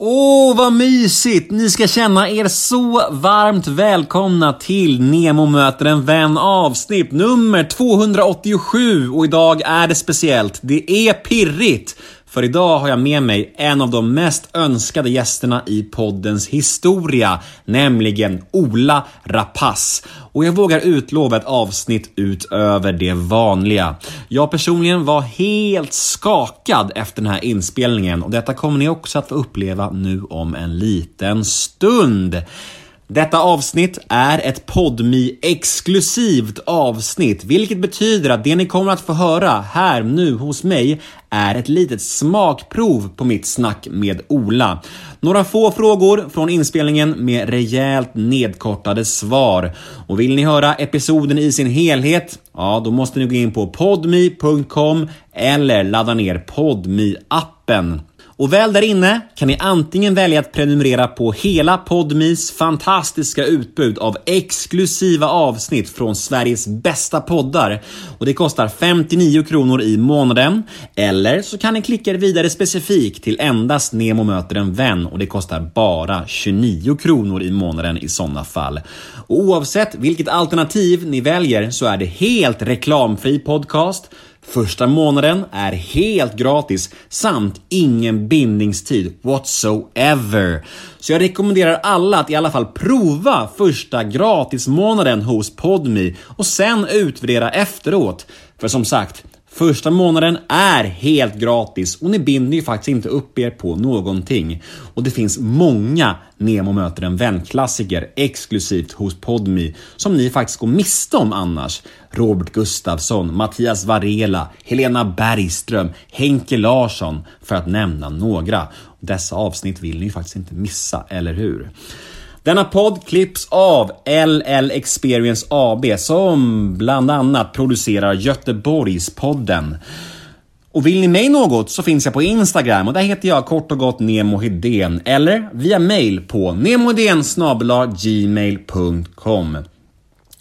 Åh, vad mysigt! Ni ska känna er så varmt välkomna till Nemo möter en vän avsnitt nummer 287 och idag är det speciellt. Det är pirrigt. För idag har jag med mig en av de mest önskade gästerna i poddens historia, nämligen Ola Rapace. Och jag vågar utlova ett avsnitt utöver det vanliga. Jag personligen var helt skakad efter den här inspelningen och detta kommer ni också att få uppleva nu om en liten stund. Detta avsnitt är ett podmi exklusivt avsnitt, vilket betyder att det ni kommer att få höra här nu hos mig är ett litet smakprov på mitt snack med Ola. Några få frågor från inspelningen med rejält nedkortade svar. Och vill ni höra episoden i sin helhet? Ja, då måste ni gå in på podmi.com eller ladda ner podmi appen och väl där inne kan ni antingen välja att prenumerera på hela Podmis fantastiska utbud av exklusiva avsnitt från Sveriges bästa poddar. Och det kostar 59 kronor i månaden. Eller så kan ni klicka er vidare specifikt till endast Nemo möter en vän och det kostar bara 29 kronor i månaden i sådana fall. Och oavsett vilket alternativ ni väljer så är det helt reklamfri podcast Första månaden är helt gratis samt ingen bindningstid whatsoever. Så jag rekommenderar alla att i alla fall prova första gratismånaden hos Podmi och sen utvärdera efteråt. För som sagt, Första månaden är helt gratis och ni binder ju faktiskt inte upp er på någonting. Och det finns många Nemo möter en vän-klassiker exklusivt hos Podmi som ni faktiskt går miste om annars. Robert Gustafsson, Mattias Varela, Helena Bergström, Henke Larsson för att nämna några. Dessa avsnitt vill ni faktiskt inte missa, eller hur? Denna podd klipps av LL Experience AB som bland annat producerar Göteborgspodden. Och vill ni mig något så finns jag på Instagram och där heter jag kort och gott Nemo Hedén eller via mail på gmail.com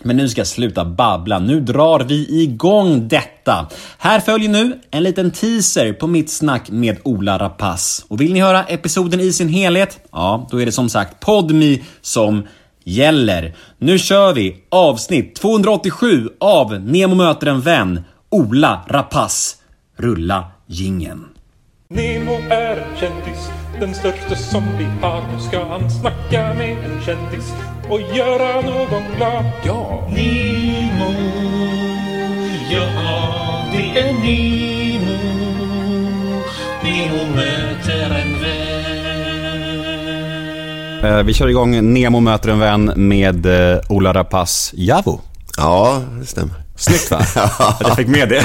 men nu ska jag sluta babbla. Nu drar vi igång detta. Här följer nu en liten teaser på mitt snack med Ola Rapace. Och vill ni höra episoden i sin helhet? Ja, då är det som sagt Podmi som gäller. Nu kör vi avsnitt 287 av Nemo möter en vän, Ola Rapace. Rulla gingen. Nemo är en kändis, den största som vi har. Nu ska han snacka med en kändis och göra någon glad. Ja! Nemo, ja det är Nemo. Nemo möter en vän. Eh, Vi kör igång Nemo möter en vän med eh, Ola Rapace Javo. Ja, det stämmer. Snyggt va? Att jag fick med det.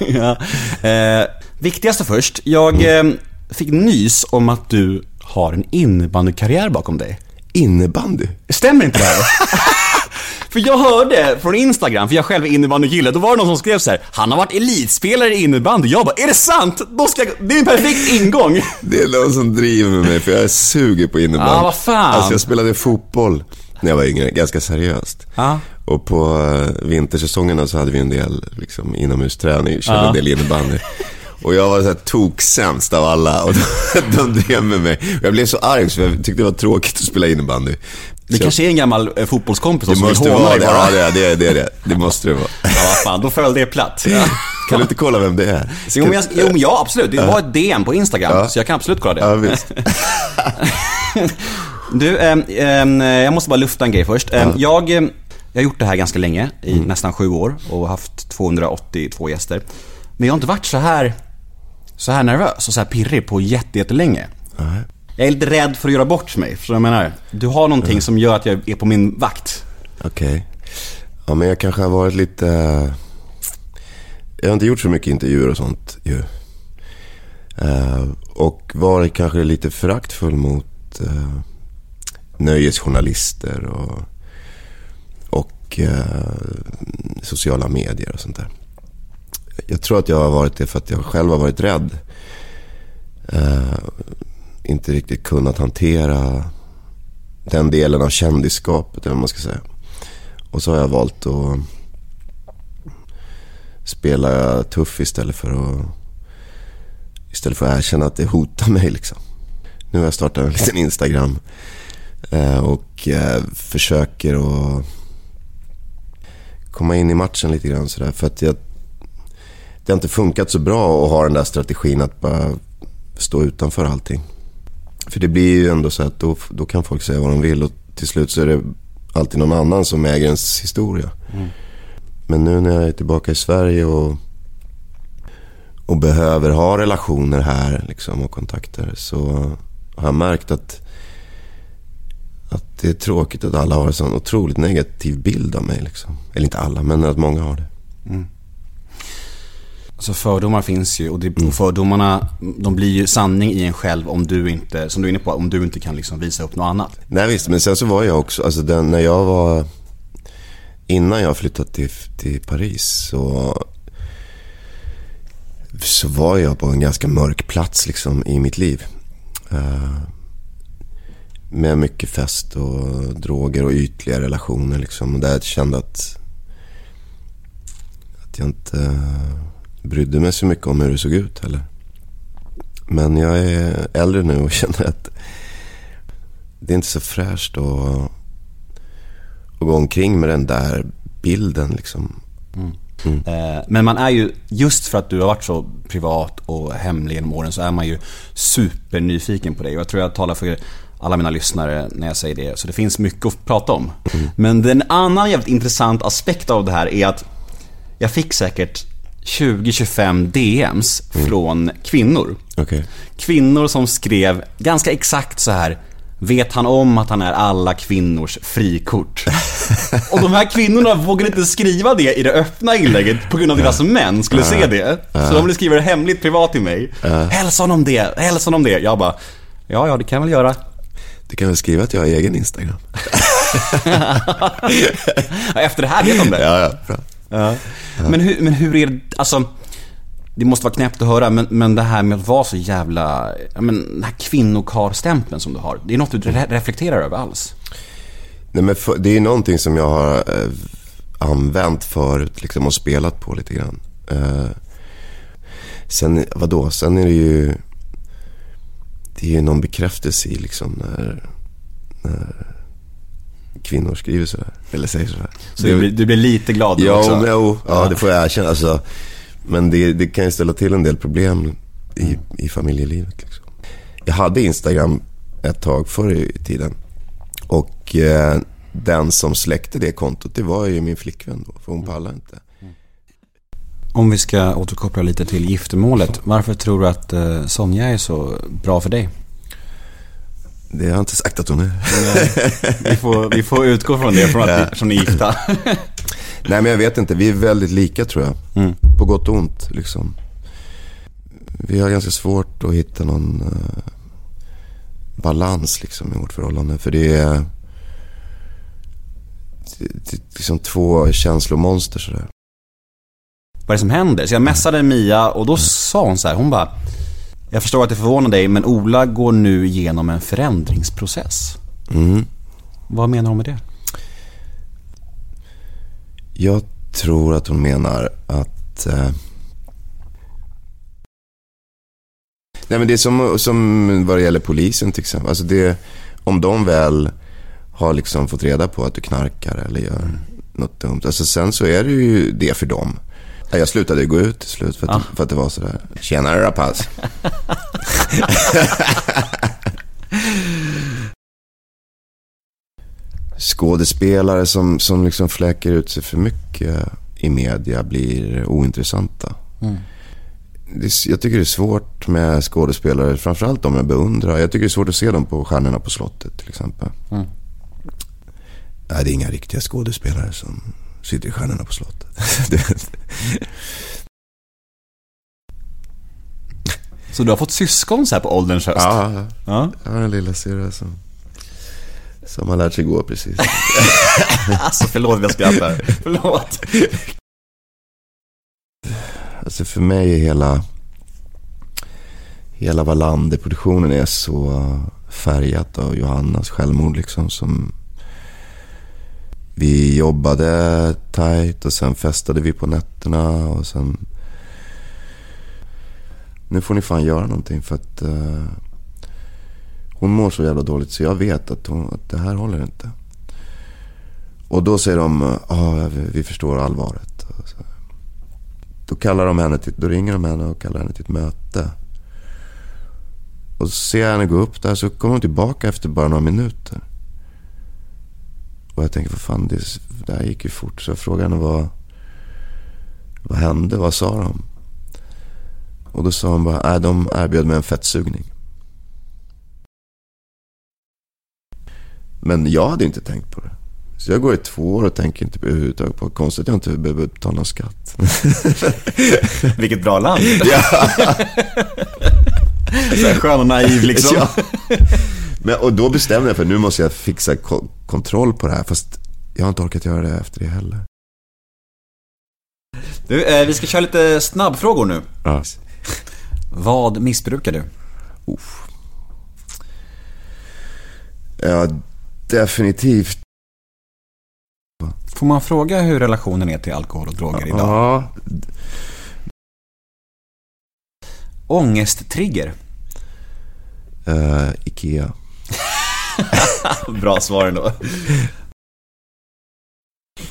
ja. Eh, viktigaste först. Jag eh, fick nys om att du har en innebandykarriär bakom dig. Innebandy? Stämmer inte det här? för jag hörde från Instagram, för jag själv är innebandykille, då var det någon som skrev så här: Han har varit elitspelare i innebandy. Jag bara, är det sant? Då ska jag... Det är en perfekt ingång. Det är någon som driver med mig för jag suger på innebandy. Ja, vad fan. Alltså jag spelade fotboll när jag var yngre, ganska seriöst. Ja. Och på eh, vintersäsongerna så hade vi en del liksom, inomhusträning, körde Ja. en del innebandy. Och jag var så här toksämst av alla och de, de drev med mig. Och jag blev så arg så jag tyckte det var tråkigt att spela innebandy. Det Så kanske är en gammal eh, fotbollskompis som vill håna dig bara. Ja, det är det. det, är det. det måste det vara. Ja, fan, då föll det platt. Ja. Kan du inte kolla vem det är? Jo, men jag, jo, men ja, absolut. Det var ett DM på Instagram, Ja. så jag kan absolut kolla det. Ja, visst. Du, ehm, ehm, jag måste bara lufta en grej först. Ehm, jag, jag har gjort det här ganska länge, i Mm. nästan sju år och haft 282 gäster. Men jag har inte varit så här, så här nervös och så här pirrig på jätte- jättelänge. Nej. Jag är lite rädd för att göra bort mig, för jag menar. Du har någonting som gör att jag är på min vakt. Okej. Ja, men jag kanske har varit lite... Jag har inte gjort så mycket intervjuer och sånt ju. Eh, och varit kanske lite föraktfull mot uh, nöjesjournalister och, och eh, sociala medier och sånt där. Jag tror att jag har varit det för att jag själv har varit rädd. Uh, inte riktigt kunnat hantera den delen av kändisskapet, eller vad man ska säga. Och så har jag valt att spela tuff istället för att istället för att erkänna att det hotar mig liksom. Nu har jag startat en liten Instagram. Eh, och eh, försöker att komma in i matchen lite grann sådär. För att jag, det har inte funkat så bra att ha den där strategin att bara stå utanför allting. För det blir ju ändå så att då, då kan folk säga vad de vill och till slut så är det alltid någon annan som äger ens historia. Men nu när jag är tillbaka i Sverige och, och behöver ha relationer här liksom, och kontakter så har jag märkt att, att det är tråkigt att alla har en sån otroligt negativ bild av mig. Liksom. Eller inte alla, men att många har det. Alltså fördomar finns ju och, det, Mm. och fördomarna de blir ju sanning i en själv om du inte, som du är inne på, om du inte kan liksom visa upp något annat. Nej visst, men sen så var jag också, alltså den, när jag var, innan jag flyttade till, till Paris så, så var jag på en ganska mörk plats liksom i mitt liv. Eh, med mycket fest och droger och ytliga relationer liksom. Och där jag kände att, att jag inte brydde mig så mycket om hur det såg ut heller. Men jag är äldre nu och känner att det är inte så fräscht att, att gå omkring med den där bilden liksom. Eh, Men man är ju, just för att du har varit så privat och hemlig genom åren så är man ju supernyfiken på dig. Och jag tror jag talar för alla mina lyssnare när jag säger det. Så det finns mycket att prata om. Men den annan jävligt intressant aspekt av det här är att jag fick säkert 20-25 DMs från kvinnor. Okej. Kvinnor som skrev ganska exakt så här. Vet han om att han är alla kvinnors frikort? Och de här kvinnorna vågade inte skriva det i det öppna inlägget på grund av att deras män skulle se det. Så de ville skriva det hemligt privat till mig. Hälsa honom det, hälsa honom det. Jag bara, ja ja det kan jag väl göra. Du kan väl skriva att jag har egen Instagram? Efter det här vet de det. Ja, ja. Bra. Ja. Men, hur, men hur är det, alltså det måste vara knäppt att höra, men, men det här med att vara så jävla, men den här kvinnokarstämpeln som du har. Det är något du re- reflekterar över alls? Nej, men för, det är någonting som jag har eh, använt förut liksom, och spelat på lite grann. Eh, sen, vadå, sen är det ju... Det är ju någon bekräftelse i liksom när, när kvinnor skriver sådär. Eller säger sådär. Så du blir, du blir lite glad Ja, också? men, jo, ja, det får jag erkänna. Alltså, men det, det kan ju ställa till en del problem i, i familjelivet. Liksom. Jag hade Instagram ett tag förr i tiden. Och eh, den som släckte det kontot, det var ju min flickvän då. För hon pallade inte. Om vi ska återkoppla lite till giftermålet. Varför tror du att eh, Sonja är så bra för dig? Det har jag inte sagt att hon är. Vi får, vi får utgå från det, från att Ja. ni, ni är gifta. Nej, men jag vet inte. Vi är väldigt lika tror jag. Mm. På gott och ont liksom. Vi har ganska svårt att hitta någon eh, balans liksom i vårt förhållande. För det är, det, det är liksom två känslomonster sådär. Vad är det som händer? Så jag messade Mia och då sa hon så här, hon bara Jag förstår att det förvånar dig, men Ola går nu igenom en förändringsprocess. Mm. Vad menar hon med det? Jag tror att hon menar att... Eh... Nej men det är som, som vad det gäller polisen till exempel. Alltså det, om de väl har liksom fått reda på att du knarkar eller gör något dumt. Alltså sen så är det ju det för dem. Ja, Jag slutade ju gå ut till slut för att, för att det var sådär. Tjenare rapaz. Skådespelare som, som liksom fläker ut sig för mycket i media blir ointressanta. Det är, jag tycker det är svårt med skådespelare, framförallt de jag beundrar. Jag tycker det är svårt att se dem på Stjärnorna på slottet till exempel. Mm. Nej, det är inga riktiga skådespelare som sitter i Stjärnorna på slottet. Så du har fått syskon så här på ålderns höst? ja, ja. ja. jag har en lilla syrra som, som har lärt sig gå precis. Alltså förlåt jag skrattar. Förlåt. Alltså för mig är hela, hela Wallander-produktionen är så färgat av Johannas självmord liksom som vi jobbade tight och sen festade vi på nätterna och sen nu får ni fan göra någonting för att Uh, hon mår så jävla dåligt så jag vet att, hon, att det här håller inte. Och då säger de, ja vi, vi förstår allvaret. Och så. Då kallar de henne till, då ringer de henne och kallar henne till ett möte. Och så ser jag henne gå upp där så kommer hon tillbaka efter bara några minuter. Och jag tänker, vad fan, det, det här gick ju fort. Så jag frågar henne vad, vad hände, vad sa de? Och då sa hon bara, nej de erbjöd mig en fettsugning. Men jag hade inte tänkt på det. Så jag går i två år och tänker inte överhuvudtaget på konstigt att jag inte behöver betala skatt. Vilket bra land. ja. Så här skön och naiv liksom. Ja. Men, och då bestämde jag för nu måste jag fixa ko- kontroll på det här. Fast jag har inte orkat göra det efter det heller. Du, eh, vi ska köra lite snabbfrågor nu. Ja. Vad missbrukar du? Uff. Ja, definitivt. Får man fråga hur relationen är till alkohol och droger idag? Ja, Ångesttrigger? eh, Ikea. Bra svar ändå.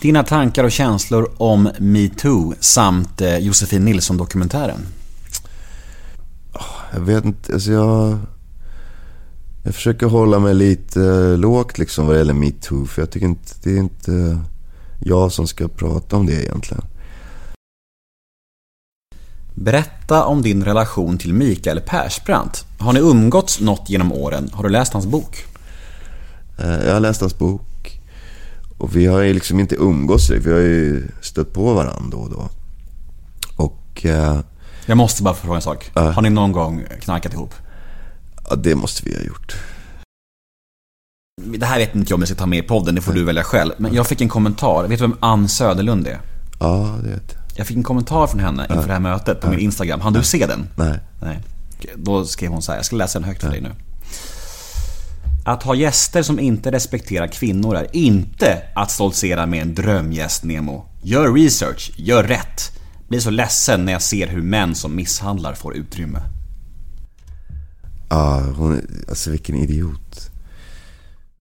Dina tankar och känslor om metoo samt eh, Josefin Nilsson-dokumentären? Jag vet inte, alltså jag... Jag försöker hålla mig lite eh, lågt liksom vad det gäller metoo. För jag tycker inte, det är inte jag som ska prata om det egentligen. Berätta om din relation till Mikael Persbrandt. Har ni umgåtts något genom åren? Har du läst hans bok? Eh, Jag har läst hans bok. Och vi har ju liksom inte umgås, vi har ju stött på varandra då och då. Och eh, Jag måste bara fråga en sak. Ja. Har ni någon gång knarkat ihop? ja, det måste vi ha gjort. Det här vet inte jag om jag ska ta med i podden, det får du välja själv. Men jag fick en kommentar. Vet du vem Ann Söderlund är? Ja, det vet jag. Jag fick en kommentar från henne inför det här mötet på min Instagram. Han du se den? Nej. Nej. Då skrev hon så här, jag ska läsa den högt för dig nu. Att ha gäster som inte respekterar kvinnor är inte att stoltsera med en drömgäst Nemo. Gör research, gör rätt. Blir så ledsen när jag ser hur män som misshandlar får utrymme. Ja, hon, alltså vilken idiot.